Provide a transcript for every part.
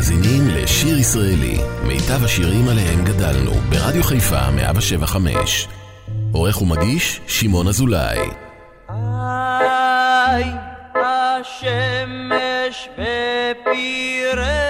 מאזינים לשיר ישראלי, מיטב השירים עליהם גדלנו, ברדיו חיפה 175. עורך ומגיש, שמעון אזולאי. היי, השמש בפירר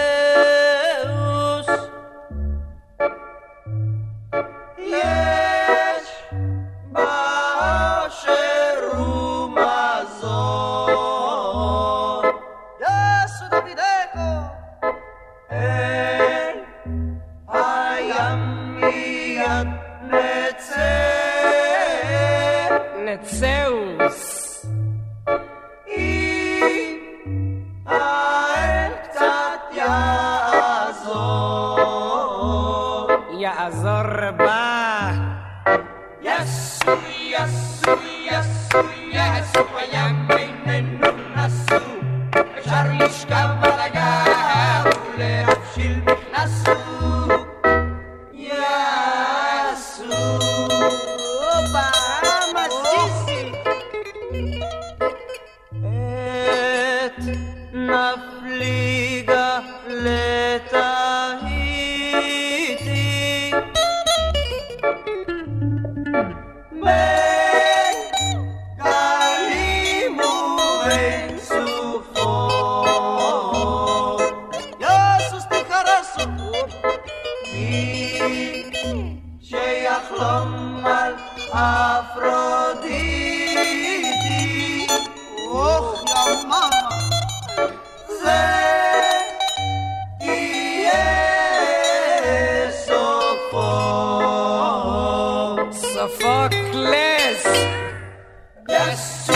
Yes. yes.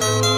soon.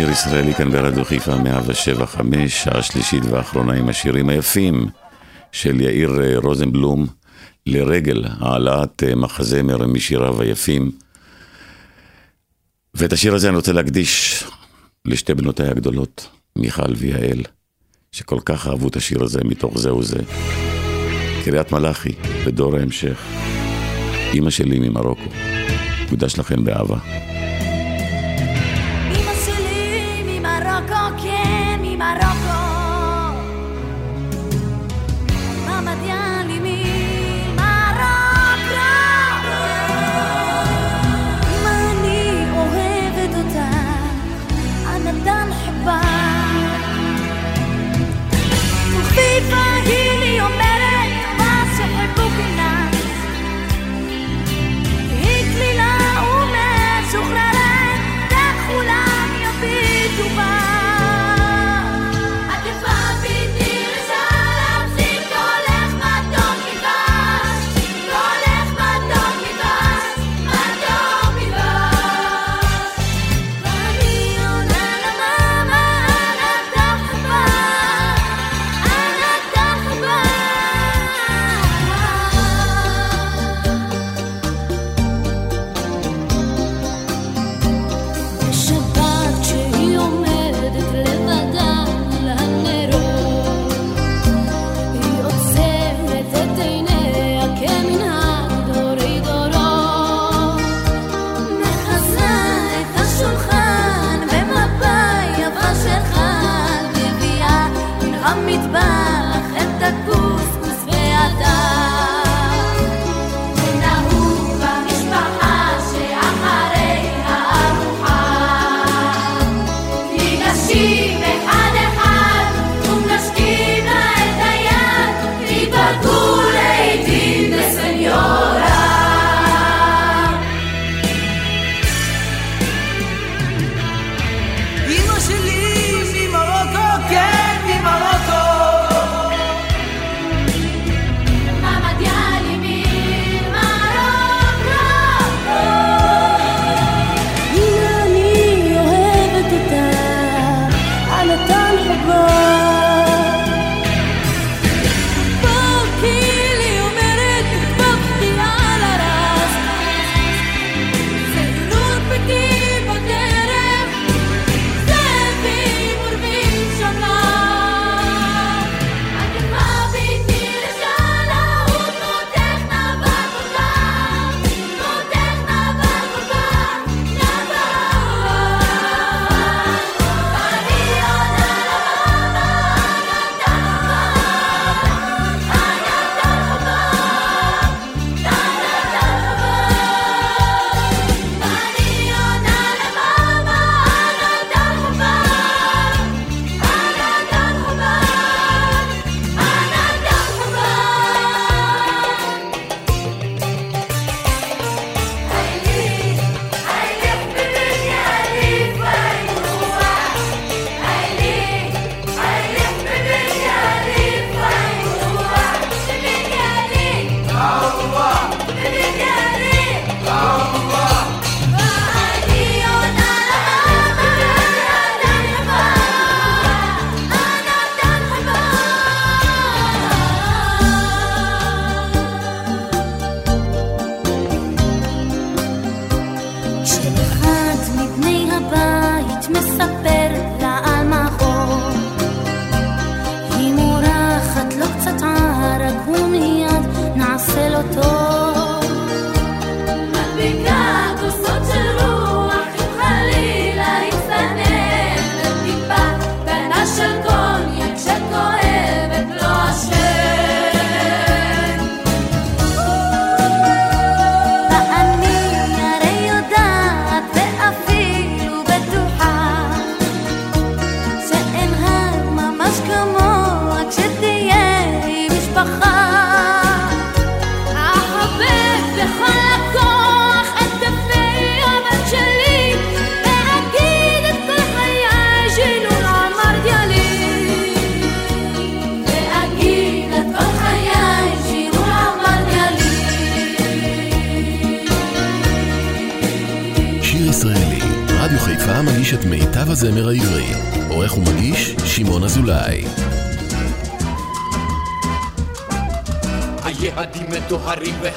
שיר ישראלי כאן ברדיו חיפה 175, שעה שלישית ואחרונה עם השירים היפים של יאיר אה, רוזנבלום, לרגל העלאת אה, מחזמר משיריו היפים. ואת השיר הזה אני רוצה להקדיש לשתי בנותיי הגדולות, מיכל ויעל, שכל כך אהבו את השיר הזה מתוך זה וזה. קריית מלאכי, בדור ההמשך. אימא שלי ממרוקו. יוקדש לכם באהבה. Marocco che mi Marocco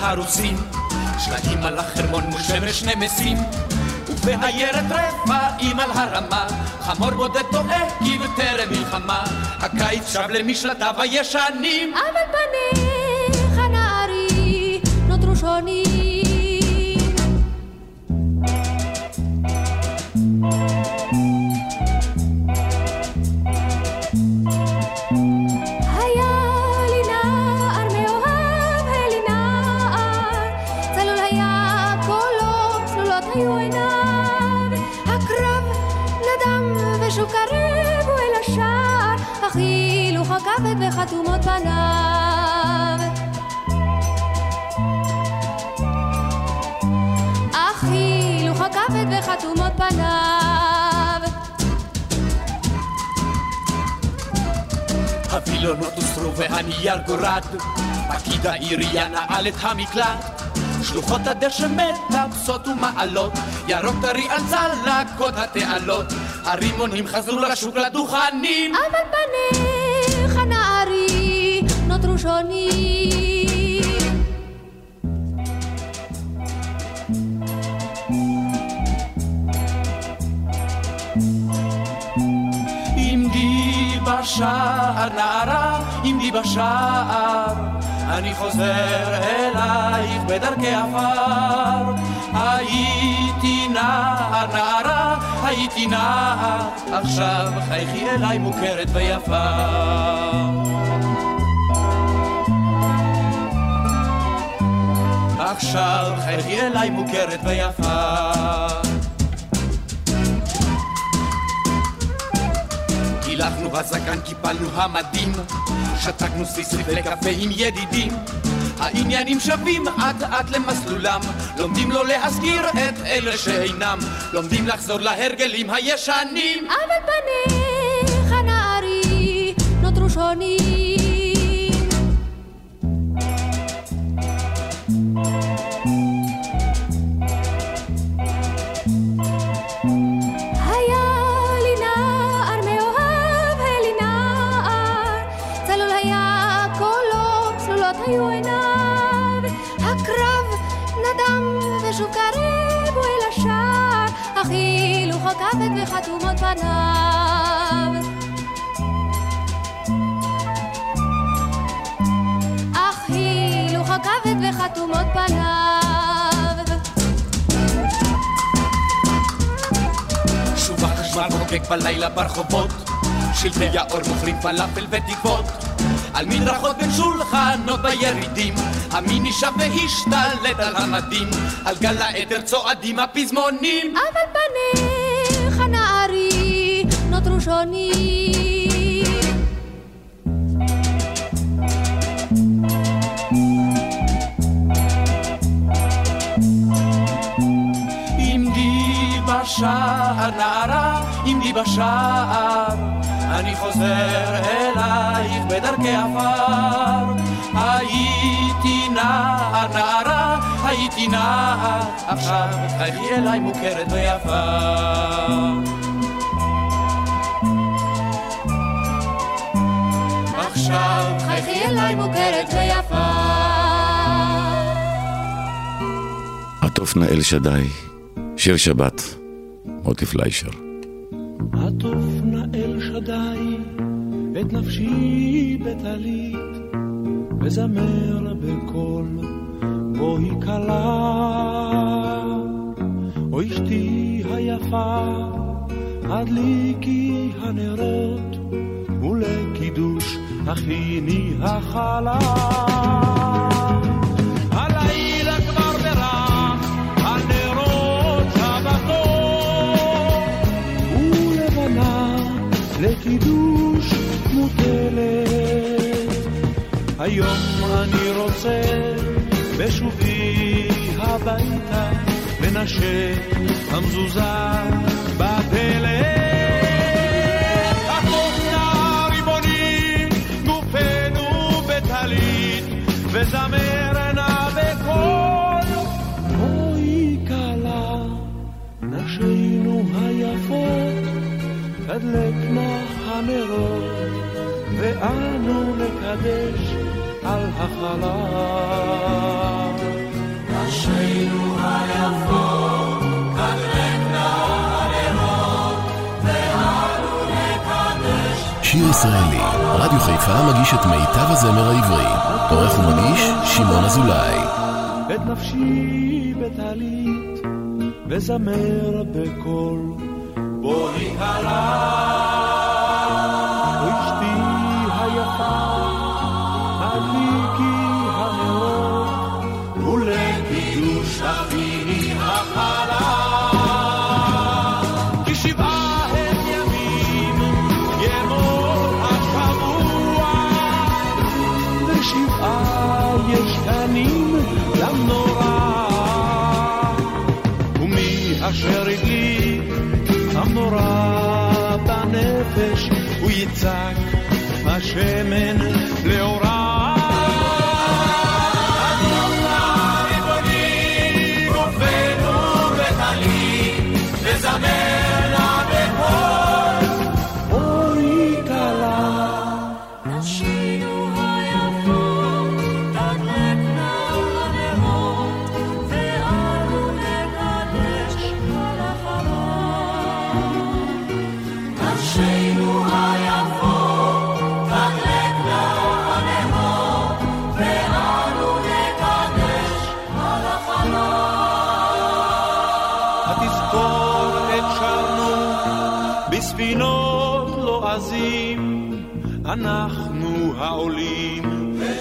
והרוסים, שלטים על החרמון מול שמש נמסים. והיירת רפאים על הרמה, חמור בודד טועה כי בטרם מלחמה, הקיץ שב למשלטיו הישנים. אבל פניך גורד, פקיד העירייה נעל את המקלט. שלוחות הדשא מטפסות ומעלות, ירוק טרי על צלקות התעלות, הרימונים חזרו לשוק לדוכנים. אבל פניך נערי נותרו שונים. בשער נערה, עמדי בשער אני חוזר אלייך בדרכי עפר. הייתי נער, נערה, הייתי נער, עכשיו חייכי אליי מוכרת ויפה. עכשיו חייכי אליי מוכרת ויפה. הילכנו בזקן, קיפלנו המדים, שתקנו סיסרי וקפה עם ידידים. העניינים שווים אט אט למסלולם, לומדים לא להזכיר את אלה שאינם, לומדים לחזור להרגלים הישנים. אבל פניך נערי נותרו שונים. וחתומות פניו. שוב החשמל חוקק בלילה ברחובות, שלטי האור מוכרים פלאפל ותקוות. על מדרכות בין שולחנות בירידים, המיני שב והשתלט על המדים, על גל האתר צועדים הפזמונים. אבל פניך נערי נותרו שונים. בשער נערה, עמדי בשער, אני חוזר אלייך בדרכי עפר. הייתי נער, נערה, הייתי נער, עכשיו חייכי אליי מוכרת ויפה. עכשיו חייכי אליי מוכרת ויפה. עטוף נא אל שדי, שיר שבת, מוטי פליישר. עטוף נא אל שדי את נפשי בטלית, וזמר בקול בואי כלה. או אשתי היפה, הדליקי הנרות, ולקידוש הכיני החלה. לקידוש מוטלת. היום אני רוצה בשובי הביתה, לנשק המזוזה בדלת. תדלקנה הנרות, ואנו נקדש על החלל. אשרינו היפות, שיר ישראלי, רדיו חיפה מגיש את מיטב הזמר העברי. עורך ומגיש, שמעון אזולאי. את נפשי בטלית, וזמר בקול. בוא נתעלה. אשתי היפה, הזיקי we attack my shaman.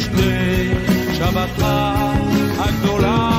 תשתה שבתך הגדולה.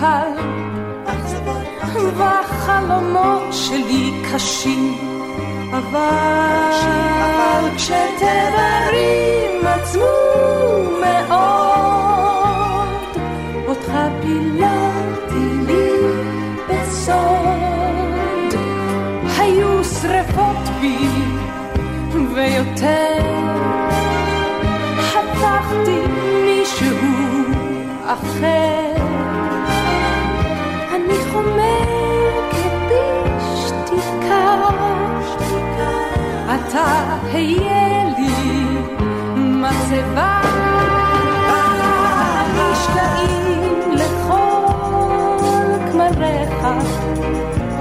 טל, והחלומות שלי קשים, אבל כשתדרים עצמו מאוד, אותך פיללתי לי בסוד. היו שרפות בי ויותר, חתכתי מישהו אחר. אני חומקת בשתיקה אתה היה לי מצבה משקעים לכל כמריך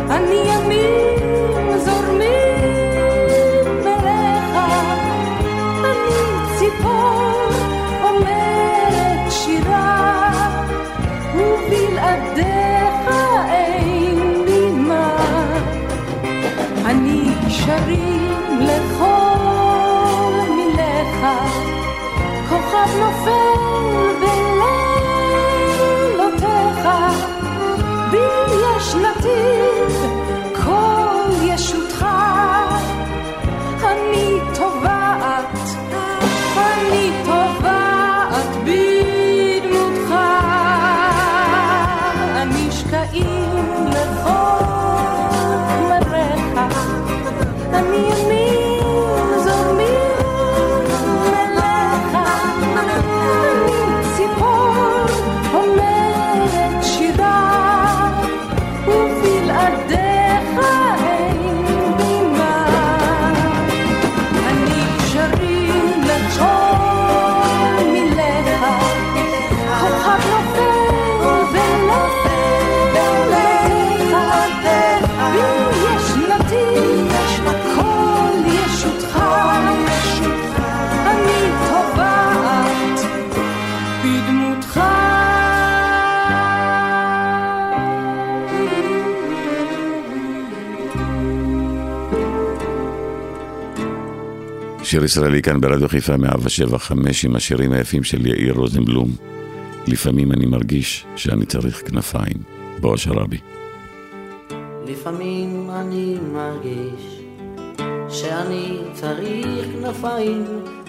אני ימים אני שרים שיר ישראלי כאן ברדיו חיפה 175 עם השירים היפים של יאיר רוזנבלום. לפעמים אני מרגיש שאני צריך כנפיים. בועז שרבי. לפעמים אני מרגיש שאני צריך כנפיים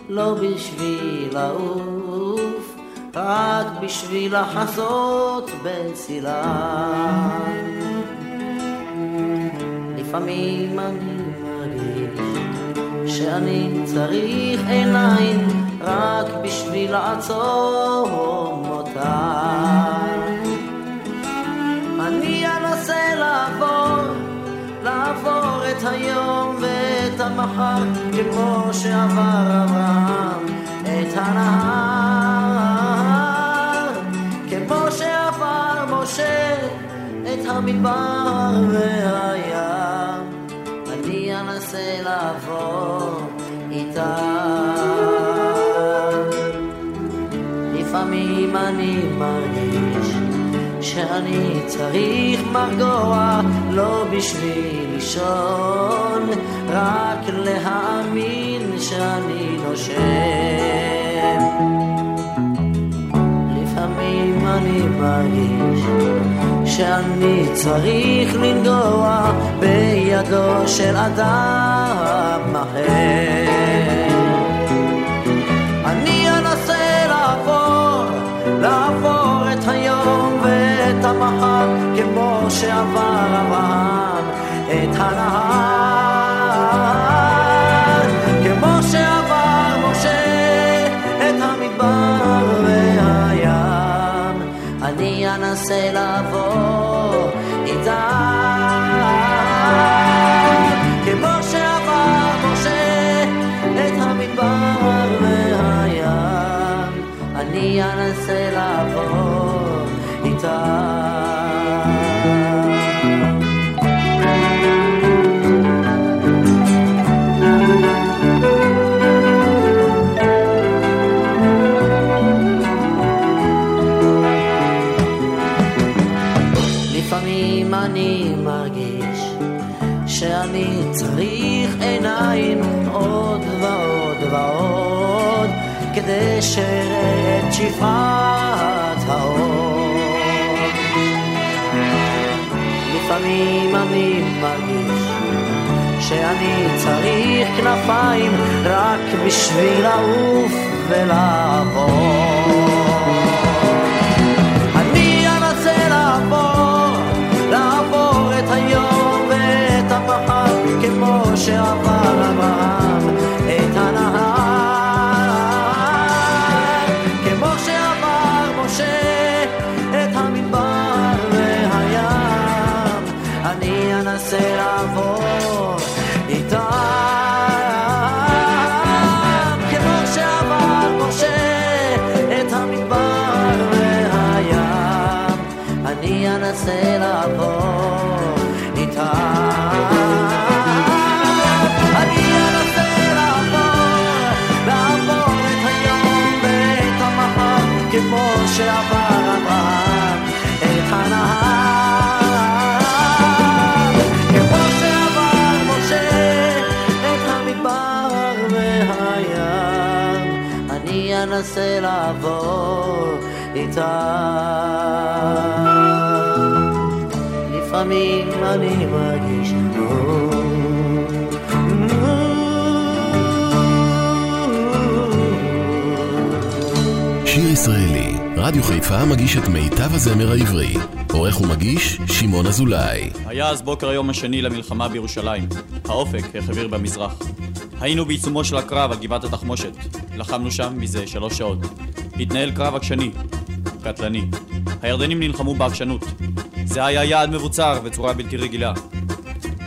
לא בשביל לעוף, רק בשביל לחזות בצילם. לפעמים אני שאני צריך עיניים רק בשביל לעצום אותם. אני אנסה לעבור, לעבור את היום ואת המחר, כמו שעבר אברהם את הנהר, כמו שעבר משה את המדבר והים, אני אנסה לעבור איתם. לפעמים אני מרגיש שאני צריך מרגוע, לא בשביל לישון, רק להאמין שאני נושם. לפעמים אני מרגיש שאני צריך לנגוע בידו של אדם אחר. המחר, כמו שעבר אברהם את הנהר, לפעמים אני מרגיש שאני צריך עיניים עוד ועוד ועוד כדי שאראה את שפעת האור. לפעמים אני מרגיש שאני צריך כנפיים רק בשביל לעוף ולעבור. שאמר הבאה שעבר אברהם את הנהר. כמו שעבר משה את המדבר והים, אני אנסה לעבור איתה. לפעמים אני מרגיש שיר ישראלי, רדיו חיפה מגיש את מיטב הזמר העברי. עורך ומגיש, שמעון אזולאי. היה אז בוקר היום השני למלחמה בירושלים. האופק החביר במזרח. היינו בעיצומו של הקרב על גבעת התחמושת. לחמנו שם מזה שלוש שעות. התנהל קרב עקשני, קטלני. הירדנים נלחמו בעקשנות. זה היה יעד מבוצר בצורה בלתי רגילה.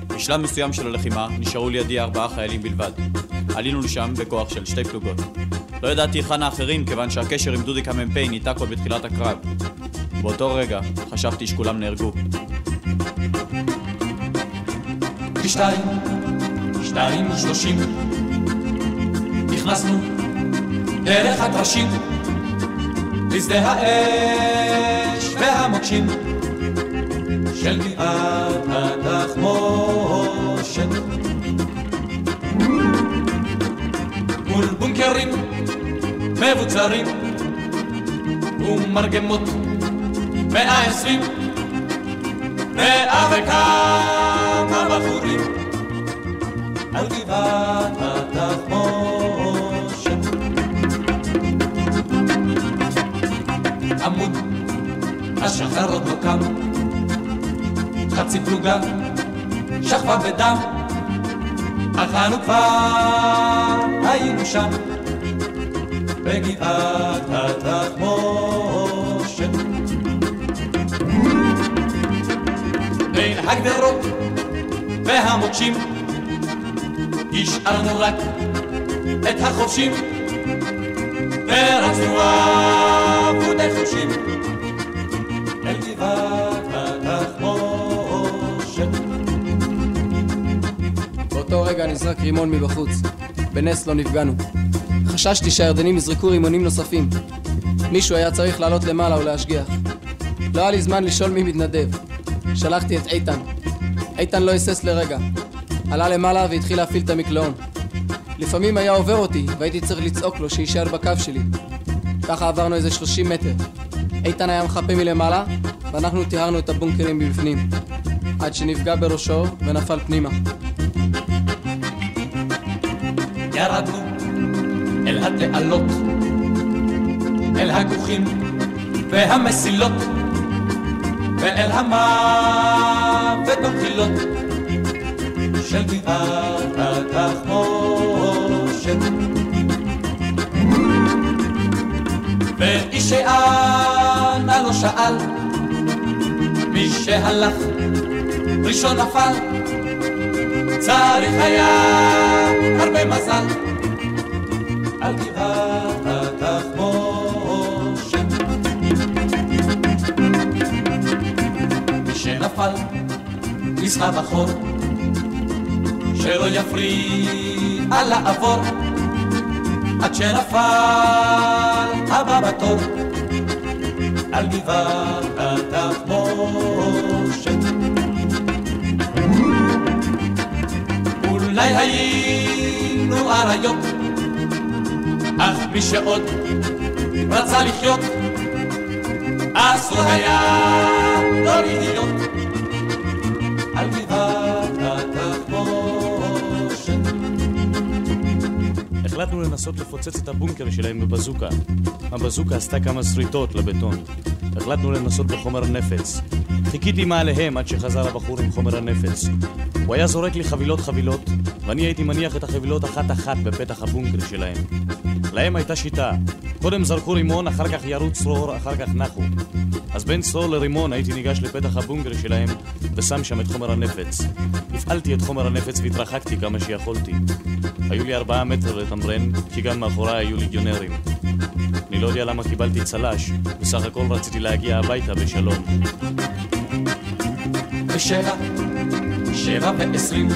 בשלב מסוים של הלחימה נשארו לידי ארבעה חיילים בלבד. עלינו לשם בכוח של שתי פלוגות. לא ידעתי היכן האחרים כיוון שהקשר עם דודיק המ"פ ניתק עוד בתחילת הקרב. באותו רגע חשבתי שכולם נהרגו. בשתיים, שתיים ושלושים, נכנסנו דרך הטרשים, לשדה האש והמוקשים של גבעת התחמושת. מול בונקרים מבוצרים ומרגמות. מאה עשרים. מאה וכמה בחורים על גבעת התחמושת. עמוד השחר עוד לא קם, חצי פלוגה שכבה בדם, אך אנו כבר היינו שם, בגבעת התחמושת. בין הגדרות והמוקשים השארנו רק את החובשים ורצנו אבודי חושים אל גבעת התחמושת באותו רגע נזרק רימון מבחוץ. בנס לא נפגענו. חששתי שהירדנים יזרקו רימונים נוספים. מישהו היה צריך לעלות למעלה ולהשגיח. לא היה לי זמן לשאול מי מתנדב. שלחתי את איתן. איתן לא היסס לרגע. עלה למעלה והתחיל להפעיל את המקלעון. לפעמים היה עובר אותי, והייתי צריך לצעוק לו שיישאר בקו שלי. ככה עברנו איזה 30 מטר. איתן היה מחפה מלמעלה, ואנחנו טיהרנו את הבונקרים מבפנים. עד שנפגע בראשו ונפל פנימה. ירדנו אל התעלות, אל הגוחים והמסילות, ואל המוות במחילות של גבעת התחמושת. ואיש שאנה לא שאל, מי שהלך ראשון נפל, צריך היה הרבה מזל על גבעת התחמושת. שנפל נסחב אחור, שלא יפריע לעבור, עד שנפל הבא בתור על גבעת התחמושת. אולי היינו אריות, אך מי שעוד רצה לחיות, אסור היה לא להיות על גבעת התחמושת. החלטנו לנסות לפוצץ את הבונקר שלהם בבזוקה. הבזוקה עשתה כמה שריטות לבטון. החלטנו לנסות בחומר נפץ. חיכיתי מעליהם עד שחזר הבחור עם חומר הנפץ. הוא היה זורק לי חבילות חבילות, ואני הייתי מניח את החבילות אחת-אחת בפתח הבונקר שלהם. להם הייתה שיטה. קודם זרקו רימון, אחר כך ירו צרור, אחר כך נחו. אז בין צרור לרימון הייתי ניגש לפתח הבונקר שלהם, ושם שם את חומר הנפץ. הפעלתי את חומר הנפץ והתרחקתי כמה שיכולתי. היו לי ארבעה מטר לתמרן, כי גם מאחוריי היו ליגיונרים. אני לא יודע למה קיבלתי צל"ש, בסך הכל רציתי להגיע הביתה בשלום. בשבע, שבע ועשרים,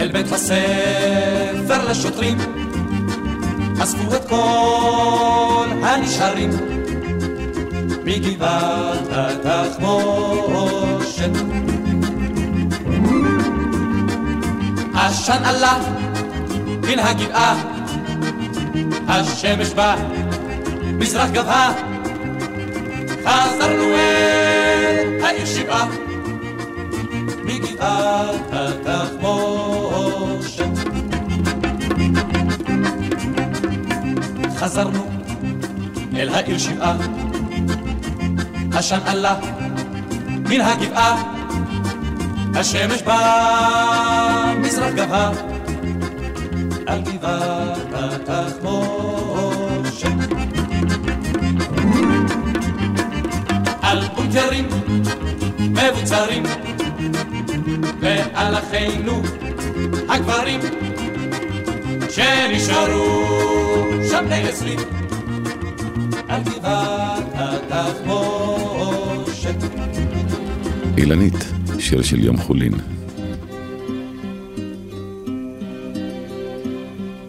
אל בית הספר לשוטרים, אספו את כל הנשארים מגבעת התחמושת. עשן עלה מן הגבעה, השמש במזרח גבהה, חזרנו אל העיר שבעה מגבעת התחמושת. חזרנו אל העיר שבעה, עשן עלה מן הגבעה, השמש במזרח גבה. על גבעת התחמושת. על בונקרים מבוצרים ועל אחינו הגברים שנשארו שם בני עשרים על גבעת התחמושת. אילנית, שיר של יום חולין.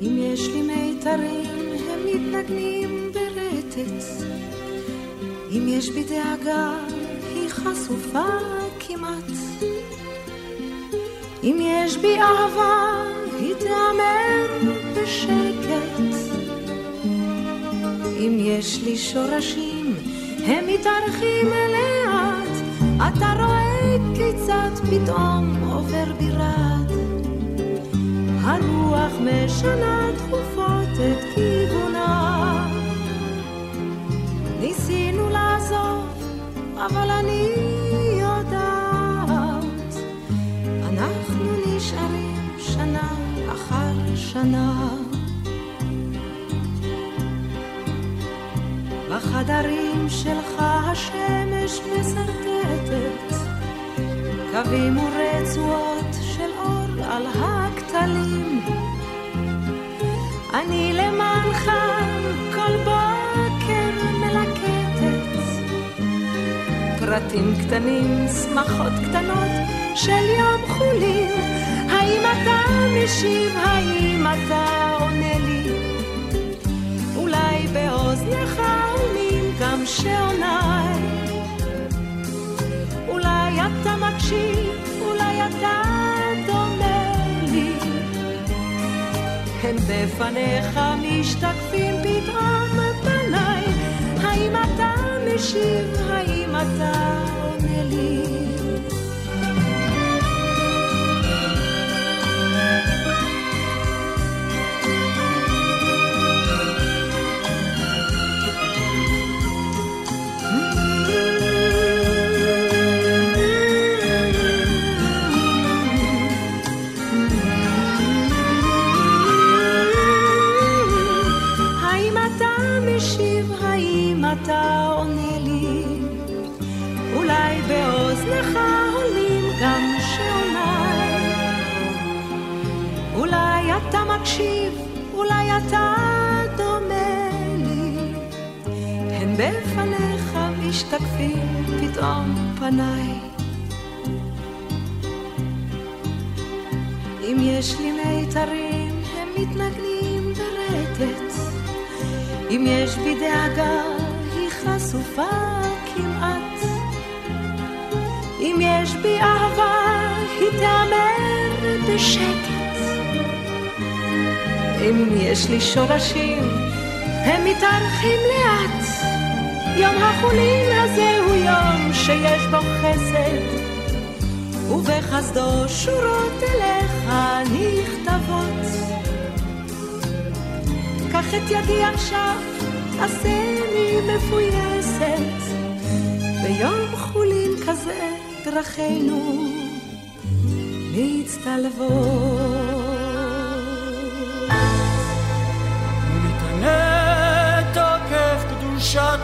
אם יש לי מיתרים, הם מתנגנים ברטט. אם יש בי דאגה, היא חשופה כמעט. אם יש בי אהבה, היא תיאמר בשקט. אם יש לי שורשים, הם מתארחים לאט. אתה רואה כיצד פתאום עובר בירד. הרוח משנה תכופות את כיוונה. ניסינו לעזוב, אבל אני יודעת, אנחנו נשארים שנה אחר שנה. בחדרים שלך השמש מסרטטת קווים ורצועות של אור על הכתלים. אני למענך כל בוקר מלקטת פרטים קטנים, שמחות קטנות של יום חולין. האם אתה משיב? האם אתה עונה לי? אולי גם שעוניי. אולי אתה מקשיב, אולי אתה דומה לי. הם בפניך משתקפים פתאום פניי. האם אתה משיב? האם אתה עונה לי? מקשיב, אולי אתה דומה לי. הן בפניך משתקפים פתאום פניי. אם יש לי מיתרים, הם מתנגנים ברטט. אם יש בי דאגה, היא חשופה כמעט. אם יש בי אהבה, היא תיאמר בשקט. אם יש לי שורשים, הם מתארחים לאט. יום החולין הזה הוא יום שיש בו חסד, ובחסדו שורות אליך נכתבות. קח את ידי עכשיו, עשני מפויסת. ביום חולין כזה דרכינו מצטלבות.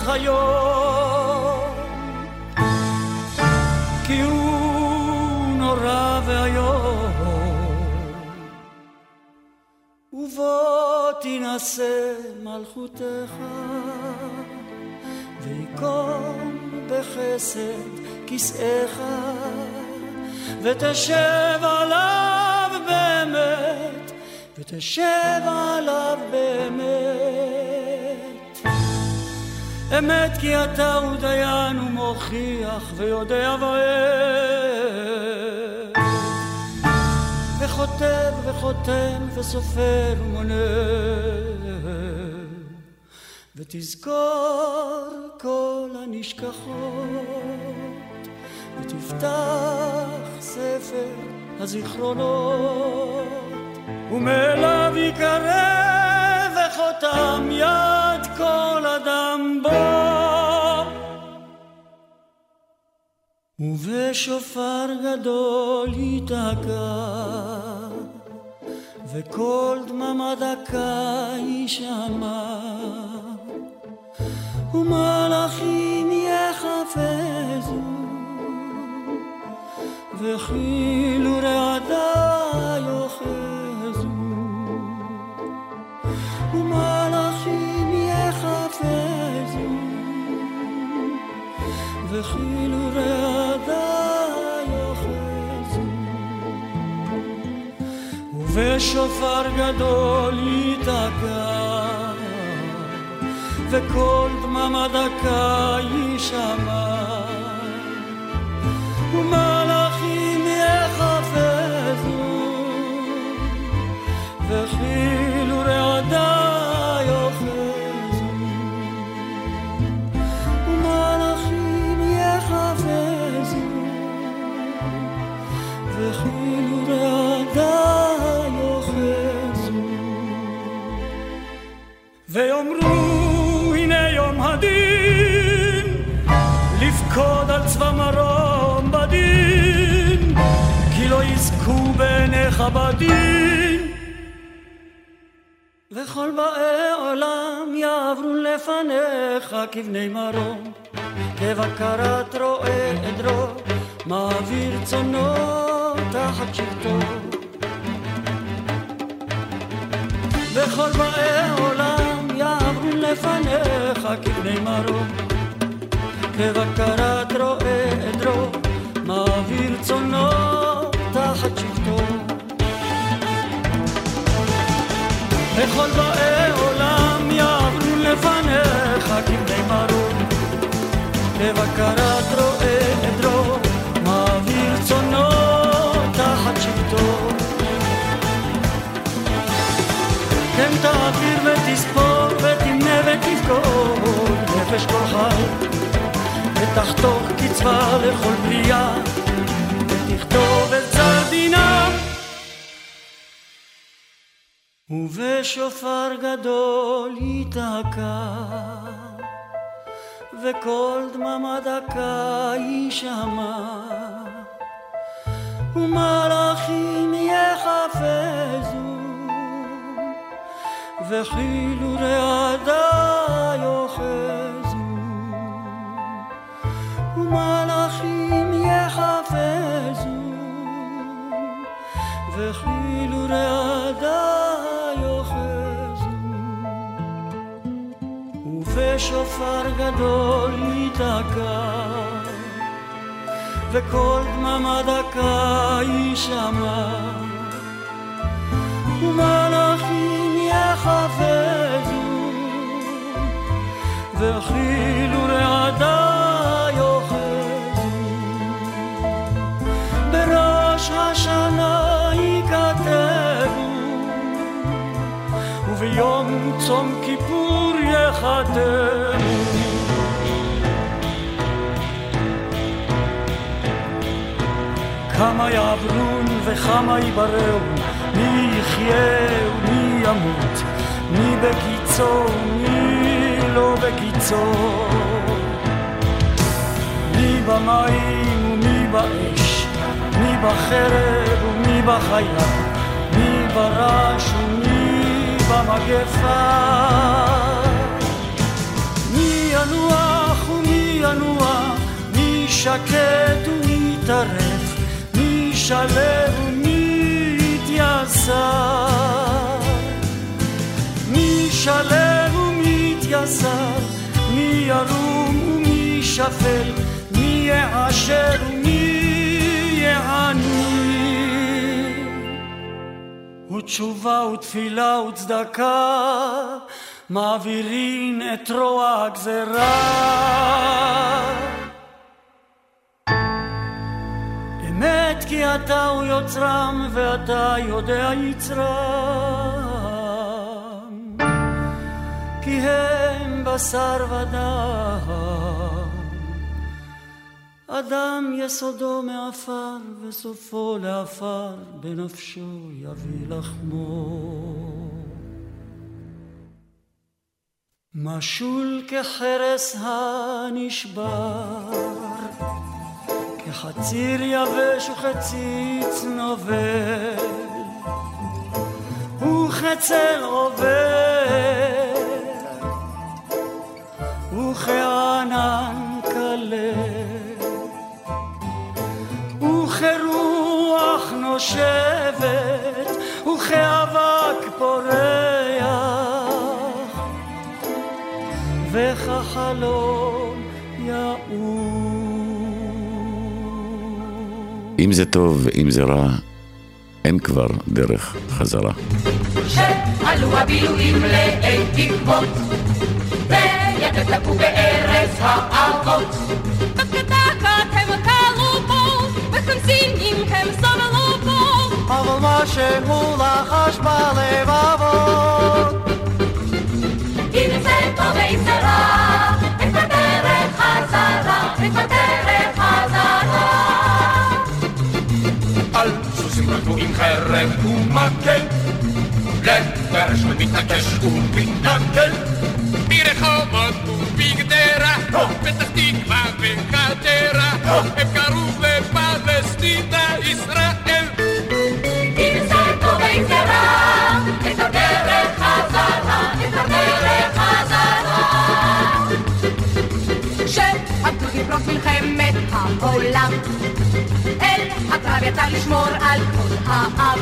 היום כי הוא נורא ואיום. ובו תינשא מלכותך ויקום בחסד כיסאך ותשב עליו באמת ותשב עליו באמת. אמת כי אתה הוא דיין ומוכיח ויודע ואוהב. וכותב וחותם וסופר ומונה. ותזכור כל הנשכחות, ותפתח ספר הזיכרונות, ומאליו יקרב וחותם יד כל ובשופר גדול ייתקע, וכל דממה דקה יישמע, ומלאכים יחפזו, וכאילו רעדה ובשופר גדול ייתקע, וכל דממה דקה יישמע, בדין וכל באי עולם יעברו לפניך כבני מרום. כבקרת רועה עדרו מעביר צונו תחת שבטו. וכל באי עולם יעברו לפניך כבני מרום. כבקרת רועה עדרו מעביר צונו תחת שבטו וכל באי עולם יעברו לפניך כבני מרום כבקרת רועה עדרו מעביר צונו תחת שבטו. כן תעביר ותספור ותמנה ותפקוד נפש כל חי. ותחתוך קצבה לכל בריאה ותכתוב את צר דינם ובשופר גדול ייתקע וכל דממה דקה יישמע ומלאכים יחפזו וכאילו רעדה יאחזו ומלאכים יחפזו וכאילו רעדה ובשופר גדול ייתקע וכל דממה דקה יישמע. ומלאכים יחפזו וכאילו רעדה יאחזו בראש השנה ייכתבו וביום צום כיפור יחתמו כמה יעברון וכמה יבראו, מי יחיה ומי ימות, מי בקיצו ומי לא בקיצו. מי במים ומי באש, מי בחרב ומי בחיה, מי ברש ומי במגפה. שקט ומי טרף, מי שלו ומי יתייסר. מי שלם ומי יתייסר, מי ירום ומי שפל, מי יעשר ומי יעני. ותשובה ותפילה וצדקה מעבירין את רוע הגזרה. אמת כי אתה הוא יוצרם ואתה יודע יצרם. כי הם בשר ודם. אדם יסודו מעפר וסופו לעפר בנפשו יביא לחמו. משול כחרס הנשבר כחציר יבש וכציץ נובל וכצל עובר וכענן כלה וכרוח נושבת וכאבק פורח וכחלום אם זה טוב ואם זה רע, אין כבר דרך חזרה. שעלו הבילויים בארץ האבות. אבל מה שהוא לחש בלבבות ומתנקש ומתנכל. ברחובות ובגדרה, פתח תקווה וחדרה, הם קראו לפלסטינה ישראל. אם זה טוב ואם זה רע, אין כבר דרך חזרה, אין כבר דרך חזרה. שעמדו לפרוץ מלחמת העולם. אל הקרב יצא לשמור על כבוד העם.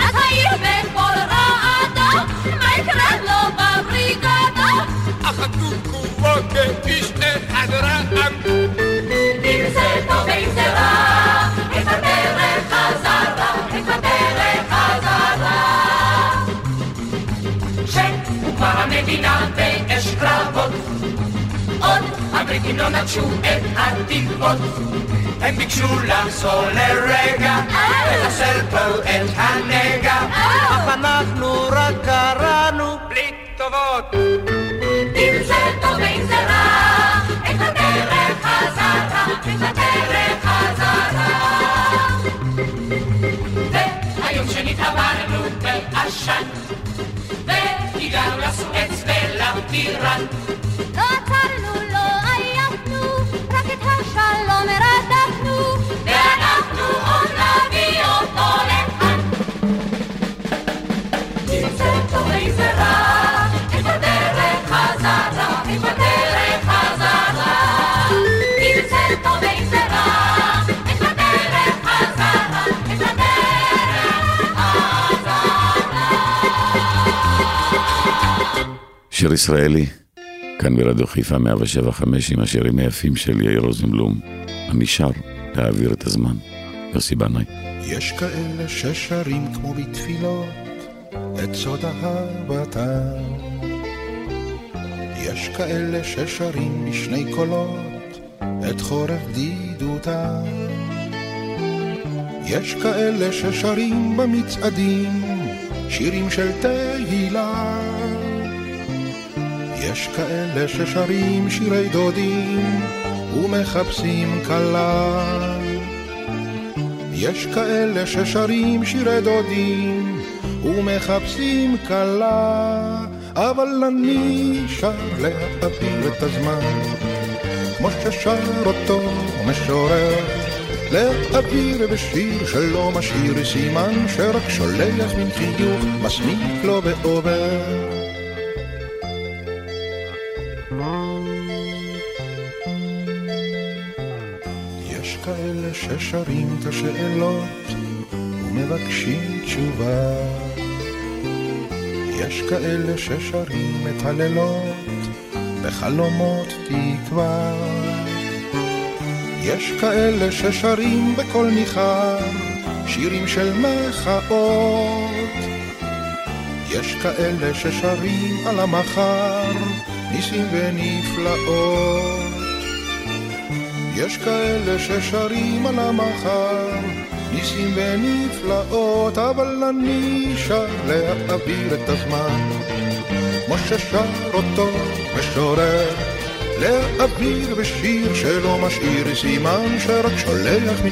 אז העיר בכל רעדה, מה יקרה לו בבריגדה? אחדו כולו כאיש אחד רעם. אם זה טוב ואם זה רע, אין כבר דרך חזרה, אין כבר דרך חזרה. שהוקמה המדינה באש קרבות, עוד הבריטים לא נטשו את התקוות. הם ביקשו לחזור לרגע, לחסל פה את הנגע. אך אנחנו רק קראנו בלי טובות. שיר ישראלי, כאן ברדיו חיפה 175 עם השירים היפים של יאיר רוזנבלום. המישר להעביר את הזמן. יוסי בנאי. יש כאלה ששרים כמו בתפילות את סוד אהבתם. יש כאלה ששרים בשני קולות את חורף בדידותם. יש כאלה ששרים במצעדים שירים של תהילה. יש כאלה ששרים שירי דודים ומחפשים כלה. יש כאלה ששרים שירי דודים ומחפשים כלה, אבל אני שר להעביר את הזמן, כמו ששר אותו משורר, להעביר בשיר שלא משאיר סימן, שרק שולח מן חיוך מסמיק לו ועובר. ששרים את השאלות ומבקשים תשובה. יש כאלה ששרים את הלילות בחלומות תקווה. יש כאלה ששרים בקול ניחר שירים של מחאות. יש כאלה ששרים על המחר ניסים ונפלאות. יש כאלה ששרים על המחר ניסים ונפלאות, אבל אני שר להעביר את הזמן, כמו ששר אותו משורר, להעביר בשיר שלא משאיר סימן, שרק שולח מן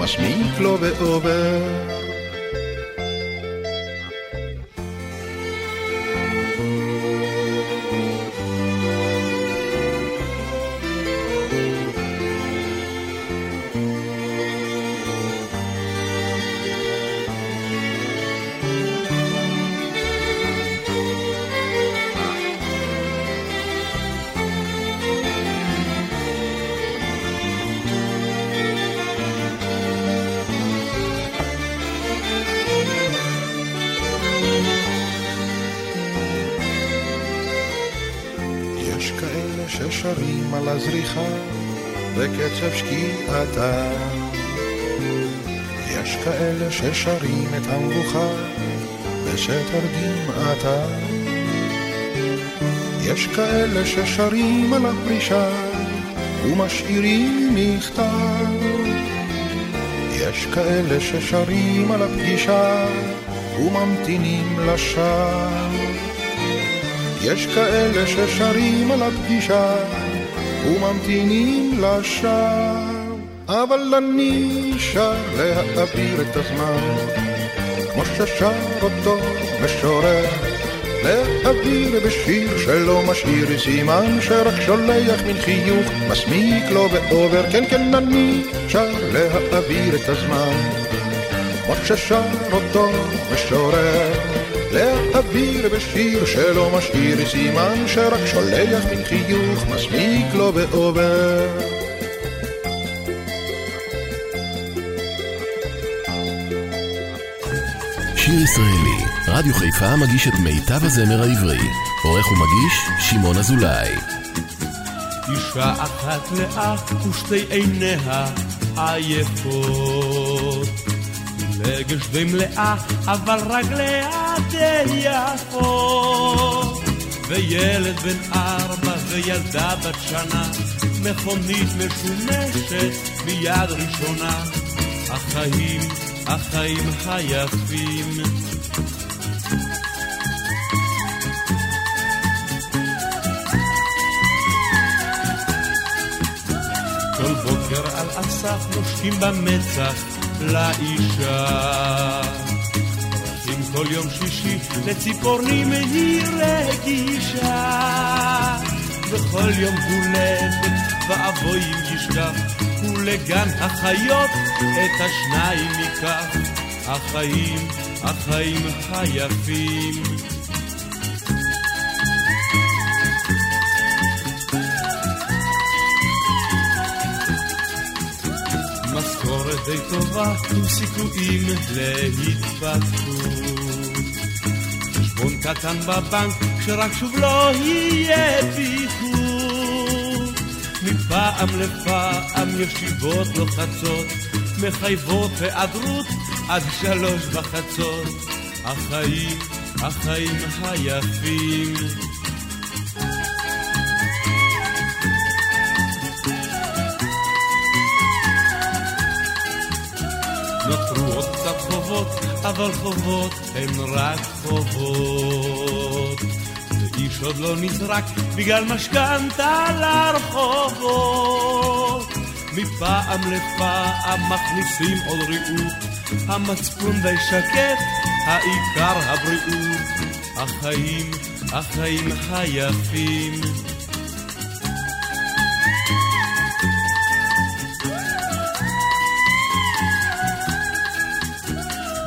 מסמיק לו ועובר. שקיעתה. יש כאלה ששרים את המבוכה בסתר דמעתה. יש כאלה ששרים על הפרישה ומשאירים מכתב. יש כאלה ששרים על הפגישה וממתינים לשווא. יש כאלה ששרים על הפגישה וממתינים לשווא, אבל אני שר להעביר את הזמן, כמו ששר אותו משורר, להעביר בשיר שלא משאיר סימן, שרק שולח מן חיוך מסמיק לו ועובר, כן כן אני שר להעביר את הזמן, כמו ששר אותו משורר. להעביר בשיר שלא משאיר סימן שרק שולח מן חיוך מסמיק לו ועובר. שיר ישראלי, רדיו חיפה מגיש את מיטב הזמר העברי. עורך ומגיש, שמעון אזולאי. אישה אחת לאה ושתי עיניה עייפות. פילגש די מלאה, אבל רגליה די יפות. וילד בן ארבע וילדה בת שנה, מכונית משומשת מיד ראשונה. החיים, החיים היפים. כל בוקר על אסף נושקים במצח לאישה. רצים כל יום שישי לציפורנים היא רגישה. וכל יום הולדת ואבוי אם ישכח, ולגן החיות את השניים ייקח. החיים, החיים היפים. משכורת די טובה עם סיכויים להתפתחות. חשבון קטן בבנק שרק שוב לא יהיה. מפעם לפעם ישיבות לוחצות, מחייבות היעדרות עד שלוש בחצות. החיים, החיים היפים. נותרו עוד קצת חובות, אבל חובות הן רק חובות. ואיש עוד לא נזרק בגלל משכנתה לרחובות. מפעם לפעם מכניסים עוד ריהוט, המצפון די שקט, העיקר הבריאות. החיים, החיים היפים.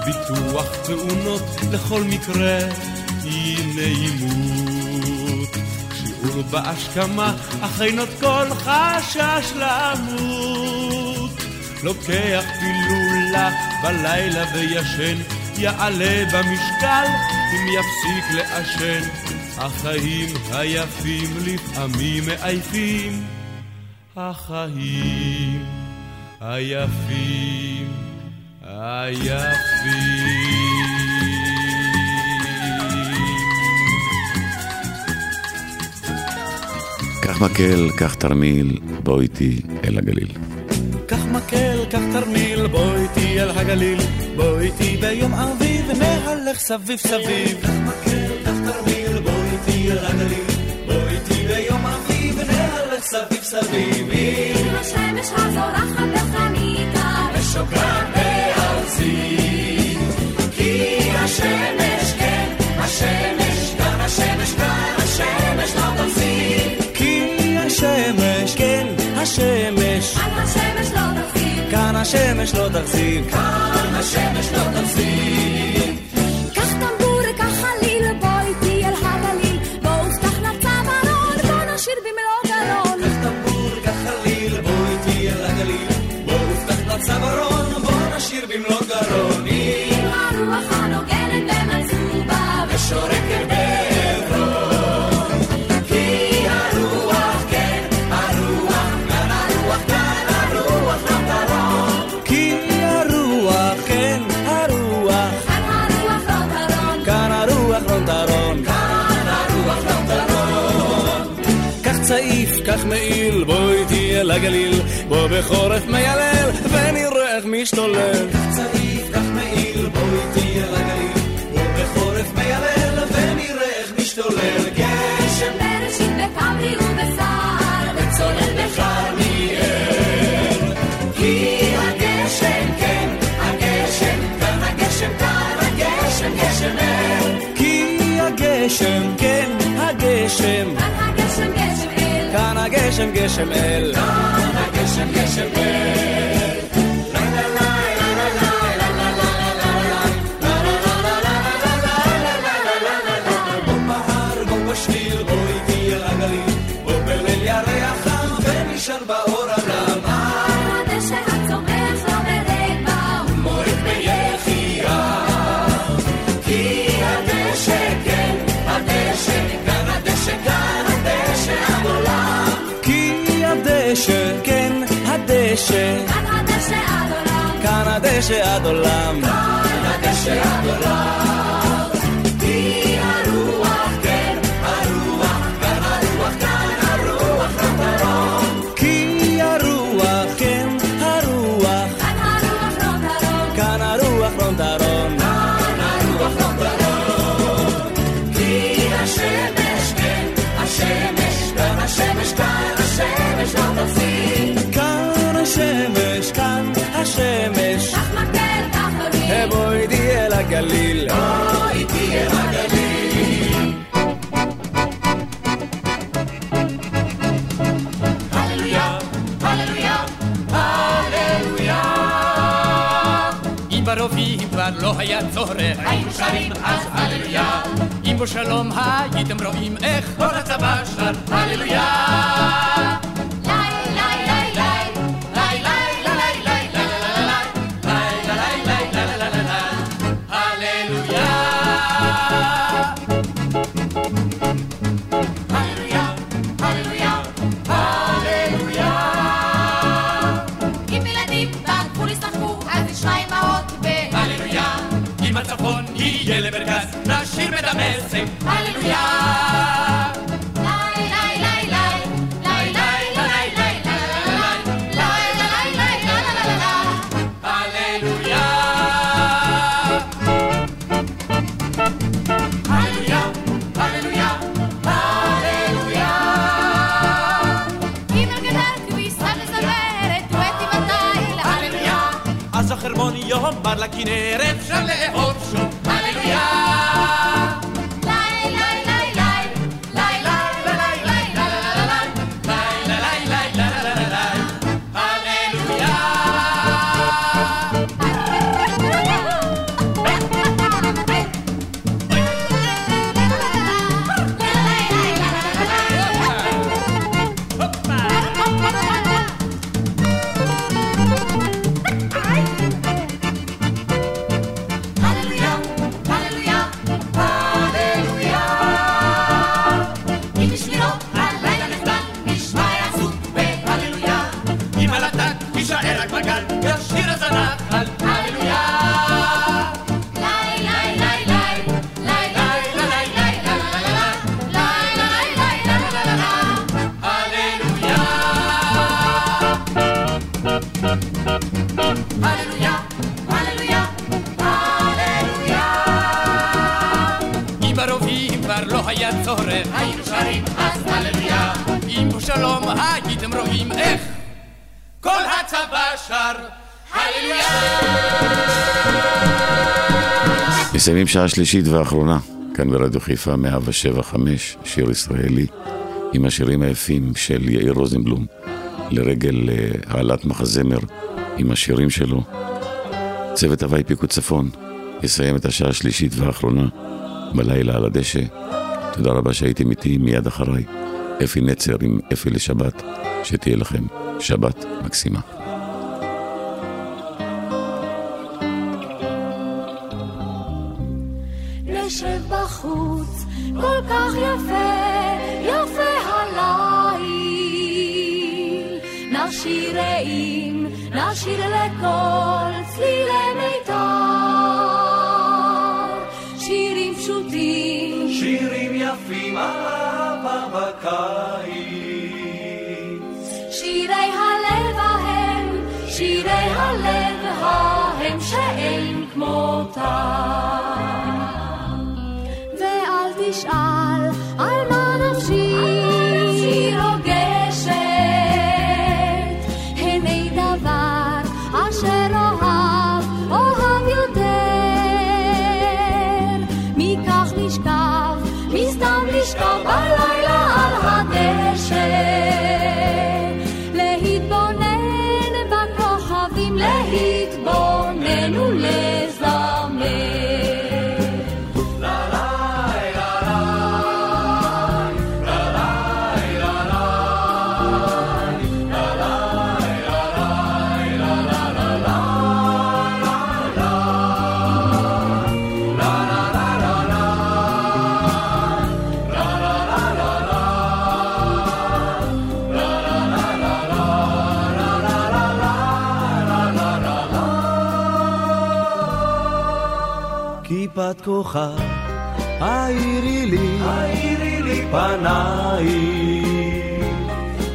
ביטוח תאונות לכל מקרה היא נעימות. שיעור בהשכמה אך אינות כל חשש למות. לוקח פילולה בלילה וישן, יעלה במשקל אם יפסיק לעשן, החיים היפים לפעמים מעייפים. החיים היפים, היפים. קח מקל, קח תרמיל, בוא איתי אל הגליל. קח מקל, קח תרמיל, בוא איתי אל הגליל, בוא איתי ביום אביב, נהלך סביב סביב. קח מקל, קח תרמיל, בוא איתי אל הגליל, בוא איתי ביום אביב, נהלך סביב סביב. אם השמש הזורחת בחניתה, ושוקעת בארצי, כי השמש, השמש לא תחזיק, כאן השמש לא תחזיק. הגליל, בוא בחורף מיילל, ונראה איך משתולל. צעיף, קח מעיל, בוא איתי אל הגליל, בוא בחורף מיילל, ונראה איך משתולל. גשם בראשית בכברי ובסער, וצולל בכרמיאל. כי הגשם, כן, הגשם, כאן הגשם, כאן הגשם, גשם אל. כי הגשם, כן, הגשם, כאן הגשם גשם כאן הגשם, גשם אל. כאן הגשם, גשם אל. הדשא, כן, הדשא, כאן הדשא עד עולם, כאן הדשא עד עולם. כאן הדשא עד עולם. צורך, היינו שרים אז הללויה. אם בשלום הייתם רואים איך כל הצבא שר הללויה. patinere מסיימים שעה שלישית ואחרונה, כאן ברדיו חיפה 175, שיר ישראלי, עם השירים היפים של יאיר רוזנבלום, לרגל אה, העלאת מחזמר עם השירים שלו. צוות הוואי פיקוד צפון יסיים את השעה השלישית והאחרונה בלילה על הדשא. תודה רבה שהייתם איתי מיד אחריי. אפי נצר עם אפי לשבת, שתהיה לכם שבת מקסימה. נשיר לכל צלילי מיתר. שירים פשוטים, שירים יפים אהבה בקיץ. שירי הלב ההם, שירי הלב ההם שאין כמותם. ואל תשאל על מה כיפת כוכב, האירי לי, האירי לי פנייך,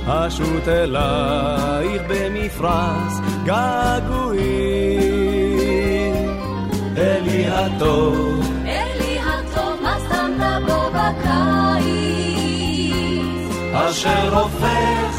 אשוט אלייך במפרש געגועים. אלי הטוב, אלי הטוב, מה שמת בו בקיץ? אשר הופך,